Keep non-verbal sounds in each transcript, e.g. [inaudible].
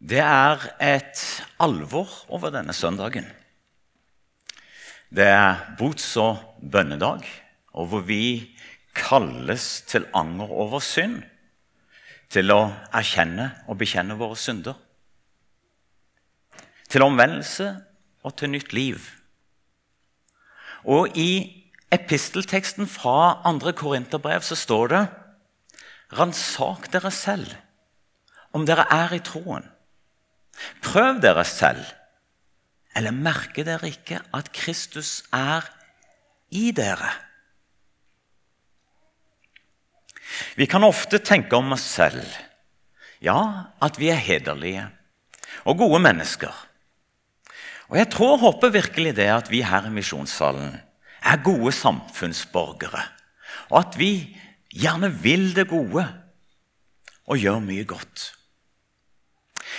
Det er et alvor over denne søndagen. Det er bots- og bønnedag, og hvor vi kalles til anger over synd. Til å erkjenne og bekjenne våre synder. Til omvendelse og til nytt liv. Og i epistelteksten fra 2. Korinterbrev så står det Ransak dere selv om dere er i troen. Prøv dere selv. Eller merker dere ikke at Kristus er i dere? Vi kan ofte tenke om oss selv ja, at vi er hederlige og gode mennesker. Og Jeg tror og håper virkelig det at vi her i Misjonssalen er gode samfunnsborgere, og at vi gjerne vil det gode og gjør mye godt.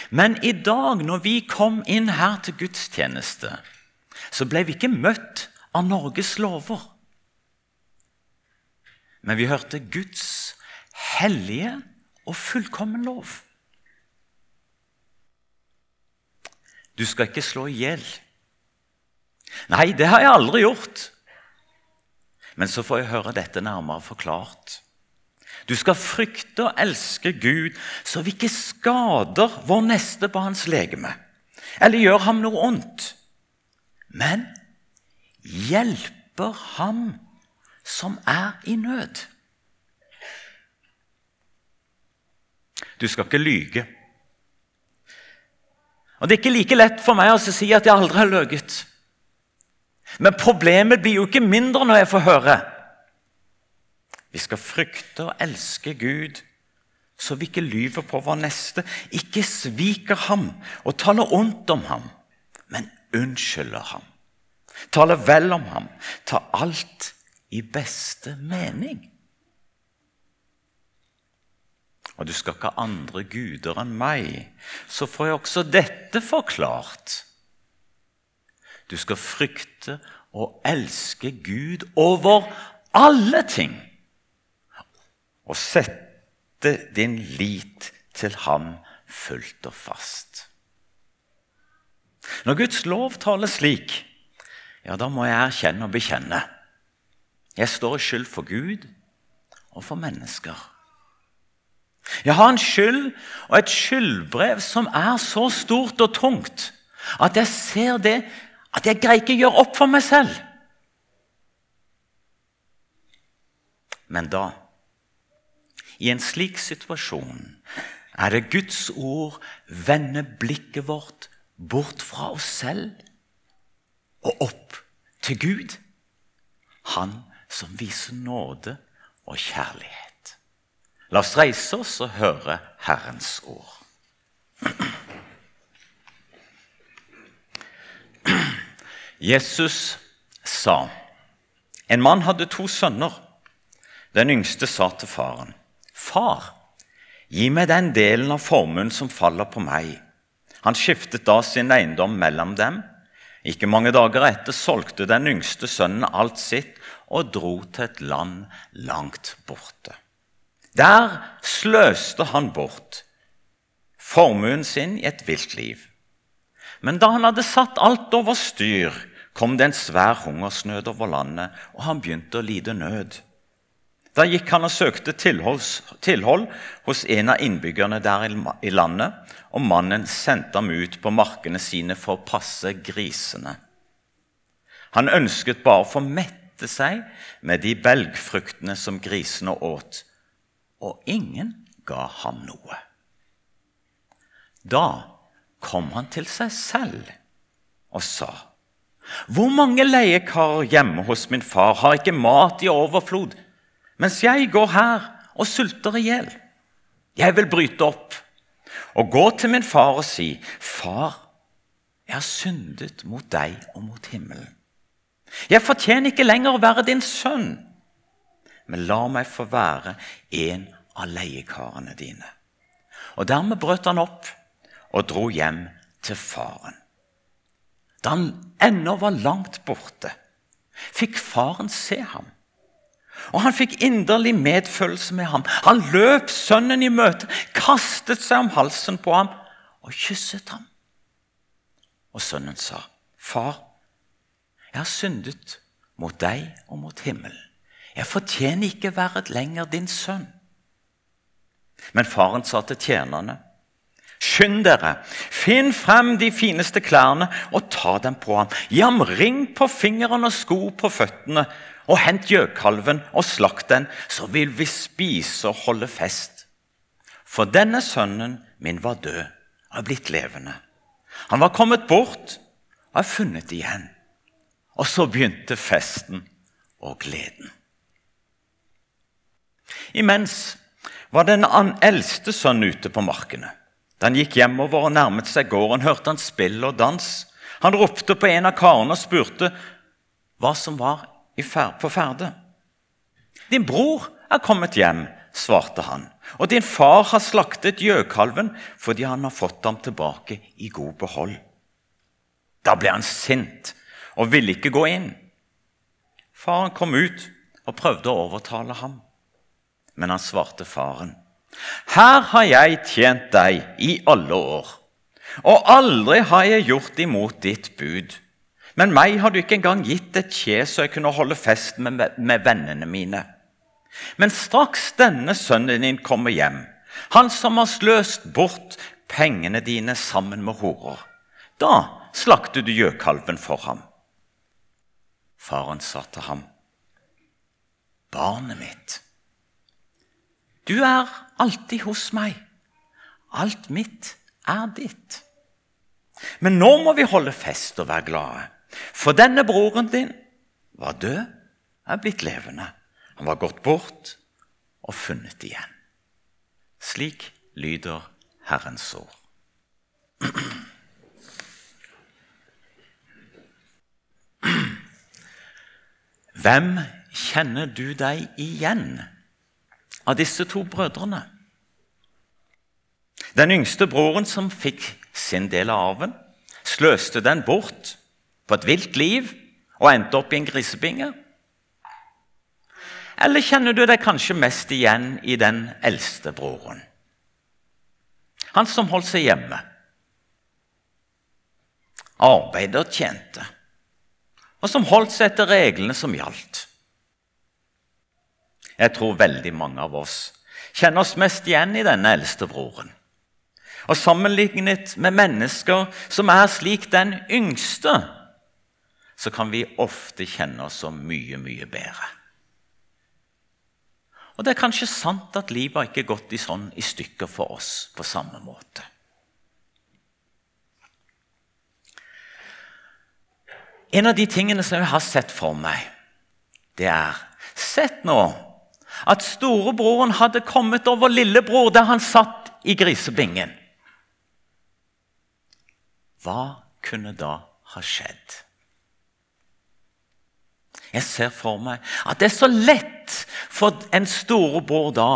Men i dag, når vi kom inn her til gudstjeneste, så ble vi ikke møtt av Norges lover. Men vi hørte Guds hellige og fullkommen lov. Du skal ikke slå i hjel. Nei, det har jeg aldri gjort. Men så får jeg høre dette nærmere forklart. Du skal frykte og elske Gud, så vi ikke skader vår neste på hans legeme eller gjør ham noe ondt, men hjelper ham som er i nød. Du skal ikke lyge. Og Det er ikke like lett for meg å si at jeg aldri har løyet. Men problemet blir jo ikke mindre når jeg får høre vi skal frykte og elske Gud, så vi ikke lyver på vår neste, ikke sviker ham og taler ondt om ham, men unnskylder ham. Taler vel om ham, tar alt i beste mening. Og du skal ikke ha andre guder enn meg, så får jeg også dette forklart. Du skal frykte og elske Gud over alle ting og sette din lit til ham fullt og fast. Når Guds lov taler slik, ja, da må jeg erkjenne og bekjenne. Jeg står i skyld for Gud og for mennesker. Jeg har en skyld og et skyldbrev som er så stort og tungt at jeg ser det at jeg greier ikke gjøre opp for meg selv. Men da i en slik situasjon er det Guds ord vender blikket vårt bort fra oss selv og opp til Gud, Han som viser nåde og kjærlighet. La oss reise oss og høre Herrens ord. Jesus sa en mann hadde to sønner. Den yngste sa til faren Far, gi meg den delen av formuen som faller på meg. Han skiftet da sin eiendom mellom dem. Ikke mange dager etter solgte den yngste sønnen alt sitt og dro til et land langt borte. Der sløste han bort formuen sin i et vilt liv. Men da han hadde satt alt over styr, kom det en svær hungersnød over landet, og han begynte å lide nød. Da gikk han og søkte tilhold hos en av innbyggerne der i landet, og mannen sendte ham ut på markene sine for å passe grisene. Han ønsket bare å få mette seg med de belgfruktene som grisene åt, og ingen ga ham noe. Da kom han til seg selv og sa:" Hvor mange leiekarer hjemme hos min far har ikke mat i overflod? Mens jeg går her og sulter i hjel. Jeg vil bryte opp og gå til min far og si, 'Far, jeg har syndet mot deg og mot himmelen.' 'Jeg fortjener ikke lenger å være din sønn, men la meg få være en av leiekarene dine.' Og Dermed brøt han opp og dro hjem til faren. Da han ennå var langt borte, fikk faren se ham og han fikk inderlig medfølelse med ham. Han løp sønnen i møte, kastet seg om halsen på ham og kysset ham. Og sønnen sa, Far, jeg har syndet mot deg og mot himmelen. Jeg fortjener ikke være lenger din sønn. Men faren sa til tjenerne, Skynd dere, finn frem de fineste klærne og ta dem på ham. Gi ham ring på fingeren og sko på føttene, og hent gjøkalven og slakt den, så vil vi spise og holde fest. For denne sønnen min var død og er blitt levende. Han var kommet bort og er funnet igjen. Og så begynte festen og gleden. Imens var den eldste sønnen ute på markene. Da han gikk hjemover og nærmet seg gården, hørte han spill og dans. Han ropte på en av karene og spurte hva som var på ferde. 'Din bror er kommet hjem', svarte han, 'og din far har slaktet gjøkalven fordi han har fått ham tilbake i god behold.' Da ble han sint og ville ikke gå inn. Faren kom ut og prøvde å overtale ham, men han svarte faren. Her har jeg tjent deg i alle år, og aldri har jeg gjort imot ditt bud. Men meg har du ikke engang gitt et kje så jeg kunne holde fest med, med vennene mine. Men straks denne sønnen din kommer hjem, han som har sløst bort pengene dine sammen med horer, da slakter du gjøkalven for ham. Faren sa til ham, Barnet mitt, du er alltid hos meg. Alt mitt er ditt. Men nå må vi holde fest og være glade, for denne broren din var død, er blitt levende. Han var gått bort og funnet igjen. Slik lyder Herrens ord. [clears throat] Hvem kjenner du deg igjen av disse to brødrene? Den yngste broren som fikk sin del av arven, sløste den bort på et vilt liv og endte opp i en grisebinge? Eller kjenner du deg kanskje mest igjen i den eldste broren? Han som holdt seg hjemme. Arbeidet og tjente og som holdt seg etter reglene som gjaldt. Jeg tror veldig mange av oss kjenner oss mest igjen i denne eldste broren. Og sammenlignet med mennesker som er slik den yngste, så kan vi ofte kjenne oss som mye, mye bedre. Og det er kanskje sant at livet ikke har gått i sånn i stykker for oss på samme måte. En av de tingene som jeg har sett for meg, det er Sett nå at storebroren hadde kommet over lillebror der han satt i grisebingen. Hva kunne da ha skjedd? Jeg ser for meg at det er så lett for en storebror da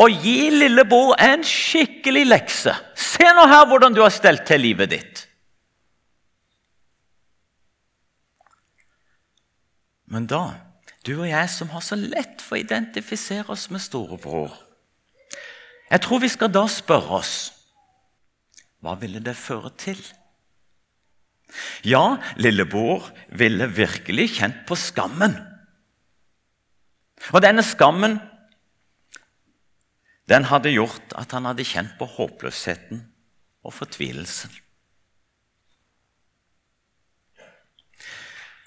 å gi lillebror en skikkelig lekse. Se nå her hvordan du har stelt til livet ditt. Men da, du og jeg som har så lett for å identifisere oss med storebror Jeg tror vi skal da spørre oss hva ville det føre til? Ja, lillebror ville virkelig kjent på skammen. Og denne skammen den hadde gjort at han hadde kjent på håpløsheten og fortvilelsen.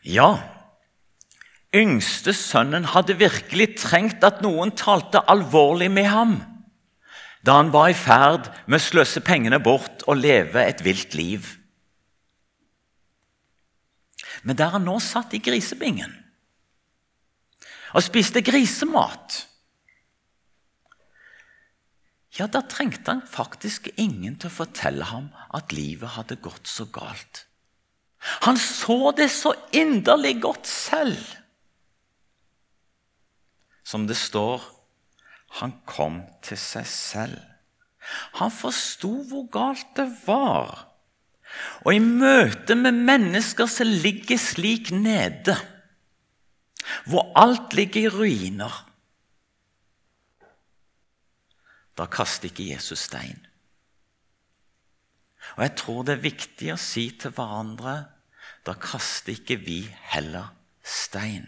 Ja, yngste sønnen hadde virkelig trengt at noen talte alvorlig med ham da han var i ferd med å sløse pengene bort og leve et vilt liv. Men der han nå satt i grisebingen og spiste grisemat Ja, da trengte han faktisk ingen til å fortelle ham at livet hadde gått så galt. Han så det så inderlig godt selv som det står han kom til seg selv. Han forsto hvor galt det var. Og i møte med mennesker som ligger slik nede, hvor alt ligger i ruiner Da kaster ikke Jesus stein. Og jeg tror det er viktig å si til hverandre da kaster ikke vi heller stein.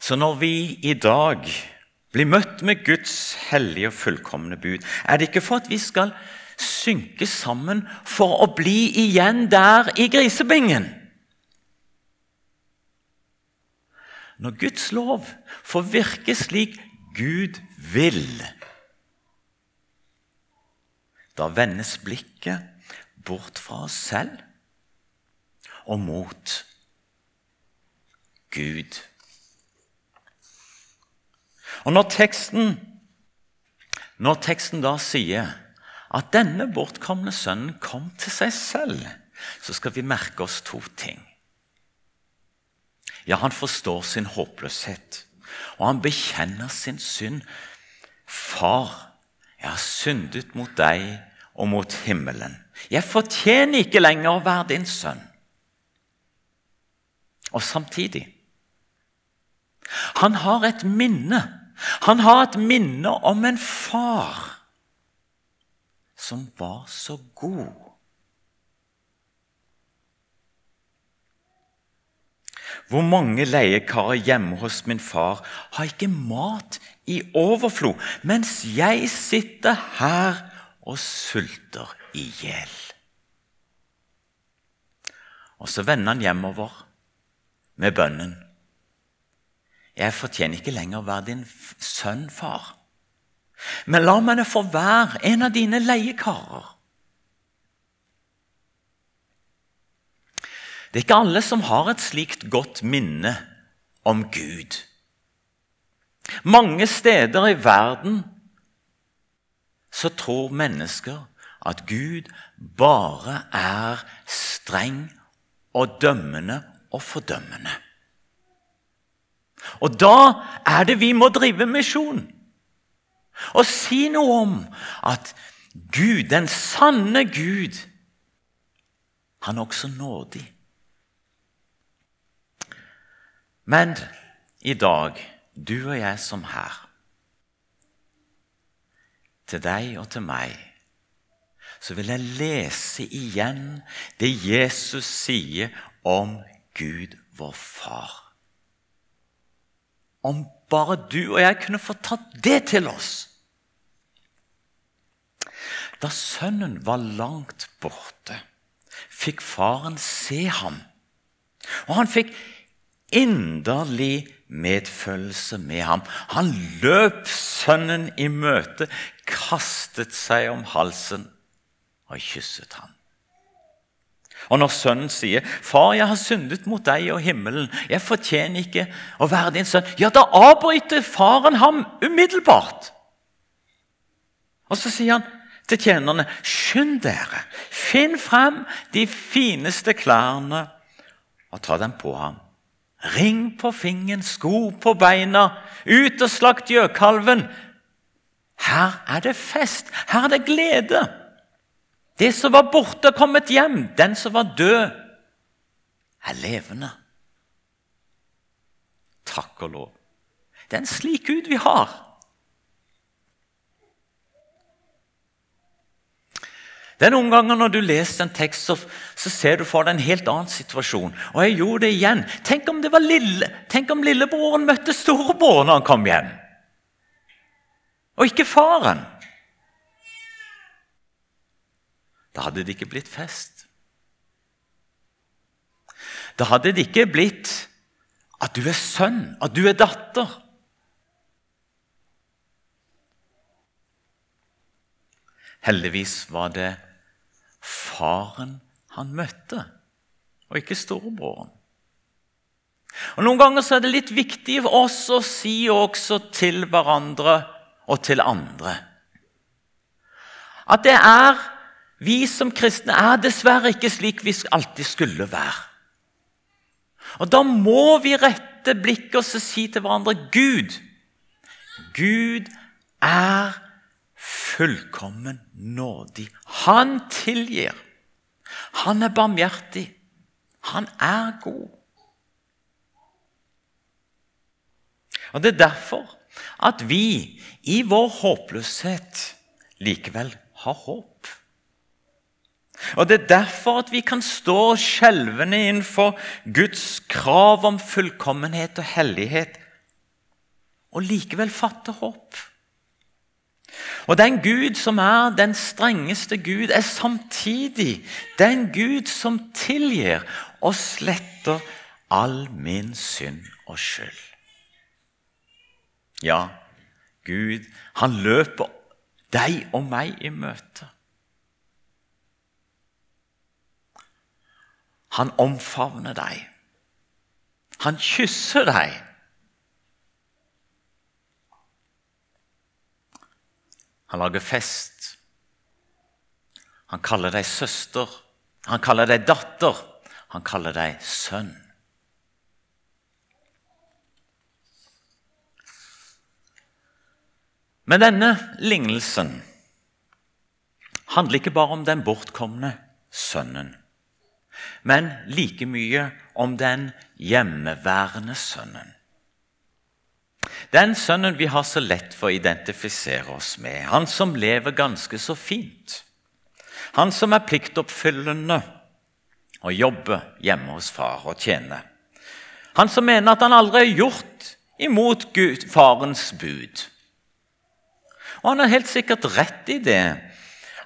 Så når vi i dag blir møtt med Guds hellige og fullkomne bud, er det ikke for at vi skal synke sammen for å bli igjen der i grisebingen. Når Guds lov får virke slik Gud vil, da vendes blikket bort fra oss selv og mot Gud. Og når teksten, når teksten da sier at denne bortkomne sønnen kom til seg selv, så skal vi merke oss to ting. Ja, han forstår sin håpløshet, og han bekjenner sin synd. Far, jeg har syndet mot deg og mot himmelen. Jeg fortjener ikke lenger å være din sønn. Og samtidig Han har et minne. Han har et minne om en far som var så god. Hvor mange leiekarer hjemme hos min far har ikke mat i overflod, mens jeg sitter her og sulter i hjel? Og så vender han hjemover med bønnen. Jeg fortjener ikke lenger å være din sønn, far. Men la meg få være en av dine leiekarer. Det er ikke alle som har et slikt godt minne om Gud. Mange steder i verden så tror mennesker at Gud bare er streng og dømmende og fordømmende. Og da er det vi må drive misjon og si noe om at Gud, den sanne Gud, han er også nådig. Men i dag, du og jeg som her, til deg og til meg, så vil jeg lese igjen det Jesus sier om Gud, vår far. Om bare du og jeg kunne få tatt det til oss da sønnen var langt borte, fikk faren se ham. Og han fikk inderlig medfølelse med ham. Han løp sønnen i møte, kastet seg om halsen og kysset ham. Og når sønnen sier, 'Far, jeg har syndet mot deg og himmelen. Jeg fortjener ikke å være din sønn.' Ja, da avbryter faren ham umiddelbart. Og så sier han, til tjenerne Skynd dere, finn frem de fineste klærne og ta dem på ham. Ring på fingeren, sko på beina, ut og slakt gjøkalven. Her er det fest, her er det glede. Det som var borte, er kommet hjem. Den som var død, er levende. Takk og lov. Det er en slik Gud vi har. Noen ganger Når du leser en tekst, så, så ser du for deg en helt annen situasjon. Og jeg gjorde det igjen. Tenk om, det var lille, tenk om lillebroren møtte storebroren når han kom hjem. Og ikke faren. Da hadde det ikke blitt fest. Da hadde det ikke blitt at du er sønn, at du er datter. Heldigvis var det faren han møtte, og ikke storebroren. Og Noen ganger så er det litt viktig for oss å si også til hverandre og til andre at det er vi som kristne er dessverre ikke slik vi alltid skulle være. Og Da må vi rette blikket og si til hverandre Gud, Gud er fullkommen nådig. Han tilgir. Han er barmhjertig. Han er god. Og Det er derfor at vi i vår håpløshet likevel har håp. Og Det er derfor at vi kan stå skjelvende innenfor Guds krav om fullkommenhet og hellighet, og likevel fatte håp. Og Den Gud som er den strengeste Gud, er samtidig den Gud som tilgir og sletter all min synd og skyld. Ja, Gud, han løper deg og meg i møte. Han omfavner deg. Han kysser deg. Han lager fest. Han kaller deg søster. Han kaller deg datter. Han kaller deg sønn. Men denne lignelsen handler ikke bare om den bortkomne sønnen, men like mye om den hjemmeværende sønnen. Den sønnen vi har så lett for å identifisere oss med, han som lever ganske så fint. Han som er pliktoppfyllende og jobber hjemme hos far og tjener. Han som mener at han aldri har gjort imot Gud, farens bud. Og han har helt sikkert rett i det,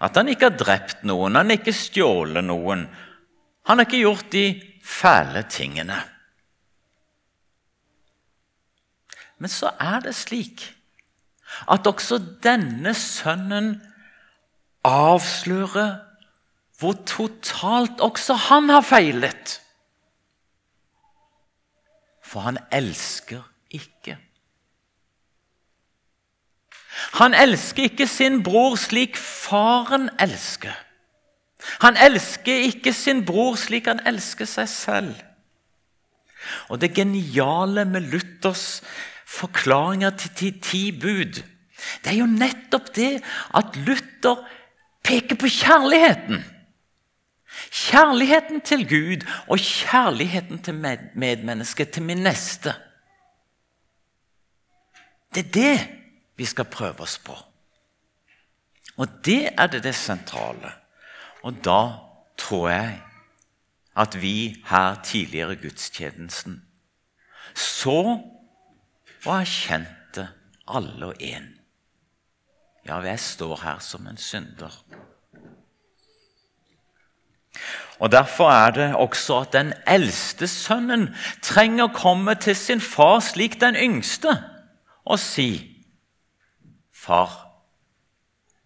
at han ikke har drept noen, han ikke stjålet noen. Han har ikke gjort de fæle tingene. Men så er det slik at også denne sønnen avslører hvor totalt også han har feilet. For han elsker ikke. Han elsker ikke sin bror slik faren elsker. Han elsker ikke sin bror slik han elsker seg selv. Og Det geniale med Luthers forklaringer til ti bud, det er jo nettopp det at Luther peker på kjærligheten. Kjærligheten til Gud og kjærligheten til medmennesket, til min neste. Det er det vi skal prøve oss på. Og det er det, det sentrale. Og da tror jeg at vi her tidligere i gudstjenesten så og erkjente alle og en. Ja, jeg står her som en synder. Og Derfor er det også at den eldste sønnen trenger å komme til sin far slik den yngste og si Far,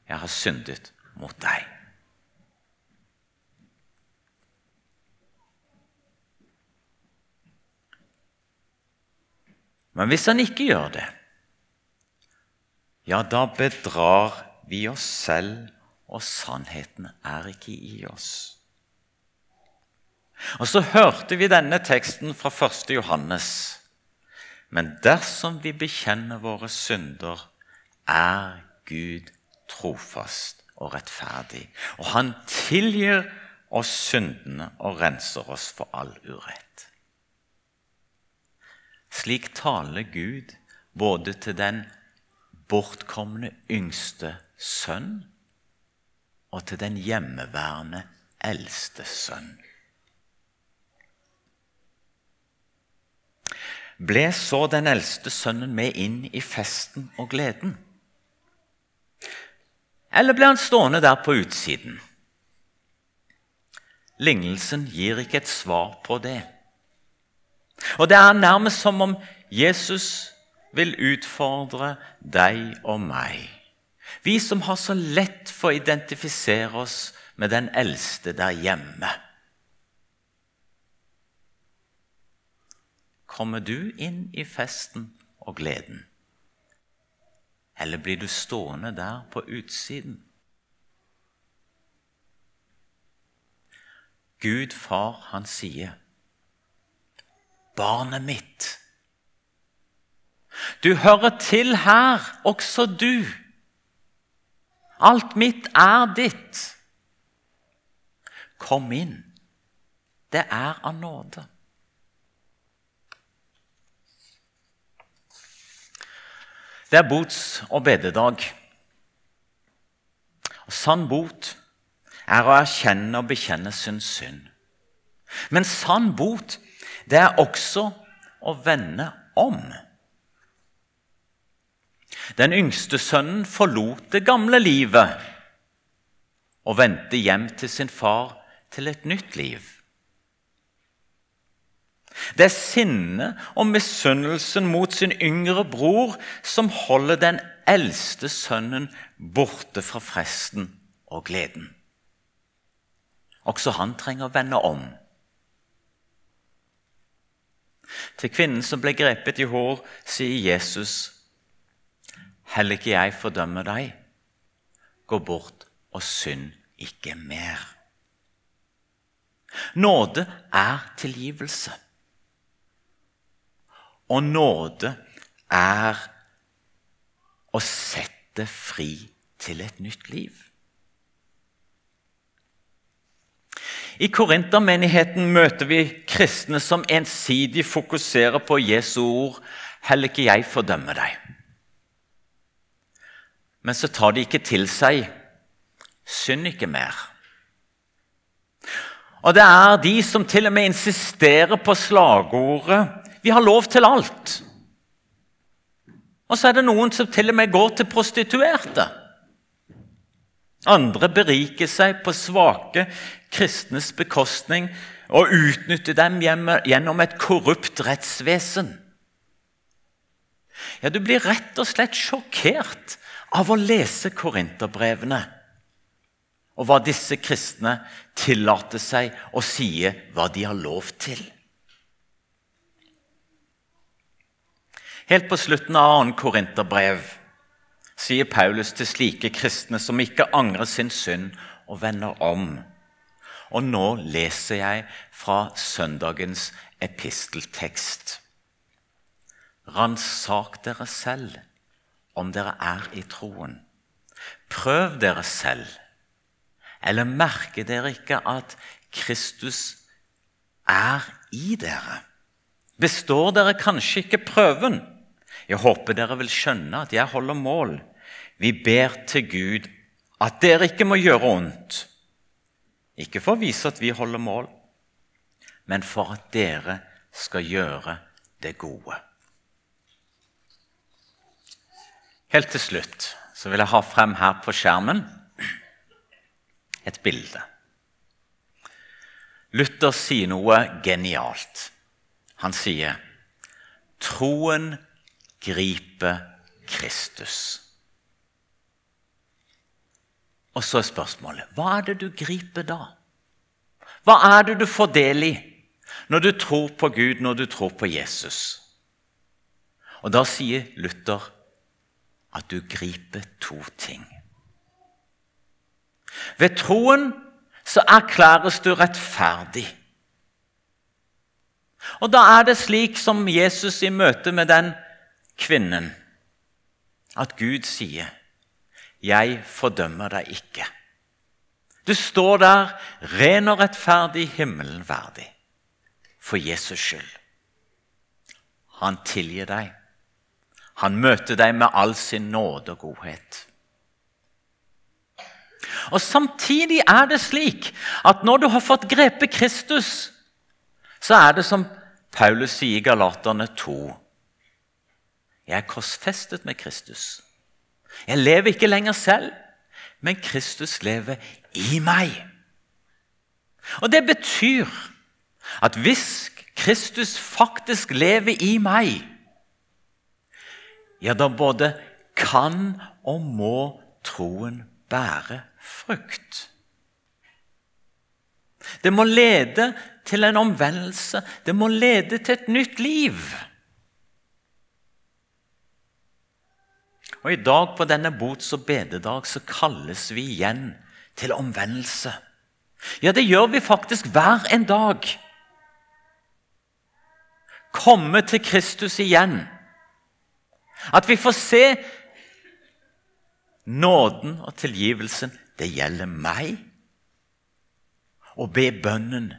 jeg har syndet mot deg. Men hvis han ikke gjør det, ja, da bedrar vi oss selv, og sannheten er ikke i oss. Og Så hørte vi denne teksten fra 1. Johannes. Men dersom vi bekjenner våre synder, er Gud trofast og rettferdig, og han tilgir oss syndene og renser oss for all urett. Slik taler Gud både til den bortkomne yngste sønn og til den hjemmeværende eldste sønn. Ble så den eldste sønnen med inn i festen og gleden? Eller ble han stående der på utsiden? Lignelsen gir ikke et svar på det. Og Det er nærmest som om Jesus vil utfordre deg og meg. Vi som har så lett for å identifisere oss med den eldste der hjemme. Kommer du inn i festen og gleden? Eller blir du stående der på utsiden? Gud far, han sier, 'Barnet mitt'. Du hører til her, også du. Alt mitt er ditt. Kom inn. Det er av nåde. Det er bots- og bededag. Og sann bot er å erkjenne og bekjenne sin synd. Men sann bot, det er også å vende om. Den yngste sønnen forlot det gamle livet og vendte hjem til sin far til et nytt liv. Det er sinnet og misunnelsen mot sin yngre bror som holder den eldste sønnen borte fra fresten og gleden. Også han trenger å vende om. Til kvinnen som ble grepet i hår, sier Jesus, heller ikke jeg fordømmer deg. Gå bort og synd ikke mer. Nåde er tilgivelse. Og nåde er å sette fri til et nytt liv. I Korintermenigheten møter vi kristne som ensidig fokuserer på Jesu ord 'Heller ikke jeg fordømmer deg'. Men så tar de ikke til seg 'synd ikke mer'. Og det er de som til og med insisterer på slagordet 'Vi har lov til alt'. Og så er det noen som til og med går til prostituerte. Andre beriker seg på svake kristnes bekostning og utnytter dem gjennom et korrupt rettsvesen. Ja, Du blir rett og slett sjokkert av å lese korinterbrevene og hva disse kristne tillater seg å si hva de har lov til. Helt på slutten av 2. korinterbrev sier Paulus til slike kristne som ikke angrer sin synd og vender om. Og nå leser jeg fra søndagens episteltekst. Ransak dere selv om dere er i troen. Prøv dere selv. Eller merker dere ikke at Kristus er i dere? Består dere kanskje ikke prøven? Jeg håper dere vil skjønne at jeg holder mål. Vi ber til Gud at dere ikke må gjøre ondt ikke for å vise at vi holder mål, men for at dere skal gjøre det gode. Helt til slutt så vil jeg ha frem her på skjermen et bilde. Luther sier noe genialt. Han sier troen griper Kristus. Og så er spørsmålet hva er det du griper da? Hva er det du får del i når du tror på Gud, når du tror på Jesus? Og Da sier Luther at du griper to ting. Ved troen så erklæres du rettferdig. Og da er det slik som Jesus i møte med den kvinnen, at Gud sier 'Jeg fordømmer deg ikke'. Du står der ren og rettferdig, himmelen verdig, for Jesus skyld. Han tilgir deg. Han møter deg med all sin nåde og godhet. Og Samtidig er det slik at når du har fått grepet Kristus, så er det som Paulus sier i Galaterne 2. Jeg er korsfestet med Kristus. Jeg lever ikke lenger selv, men Kristus lever i meg. Og Det betyr at hvis Kristus faktisk lever i meg, ja, da både kan og må troen bære frukt. Det må lede til en omvendelse. Det må lede til et nytt liv. Og I dag på denne bots- og bededag så kalles vi igjen til omvendelse. Ja, det gjør vi faktisk hver en dag. Komme til Kristus igjen. At vi får se nåden og tilgivelsen. Det gjelder meg. Og be bønnen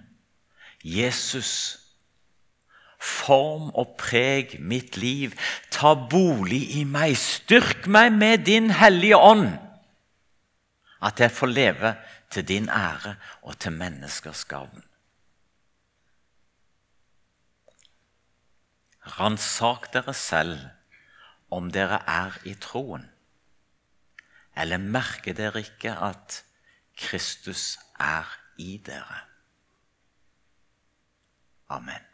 Jesus, Form og preg mitt liv. Ta bolig i meg. Styrk meg med din hellige ånd. At jeg får leve til din ære og til menneskers gavn. Ransak dere selv om dere er i troen. Eller merker dere ikke at Kristus er i dere? Amen.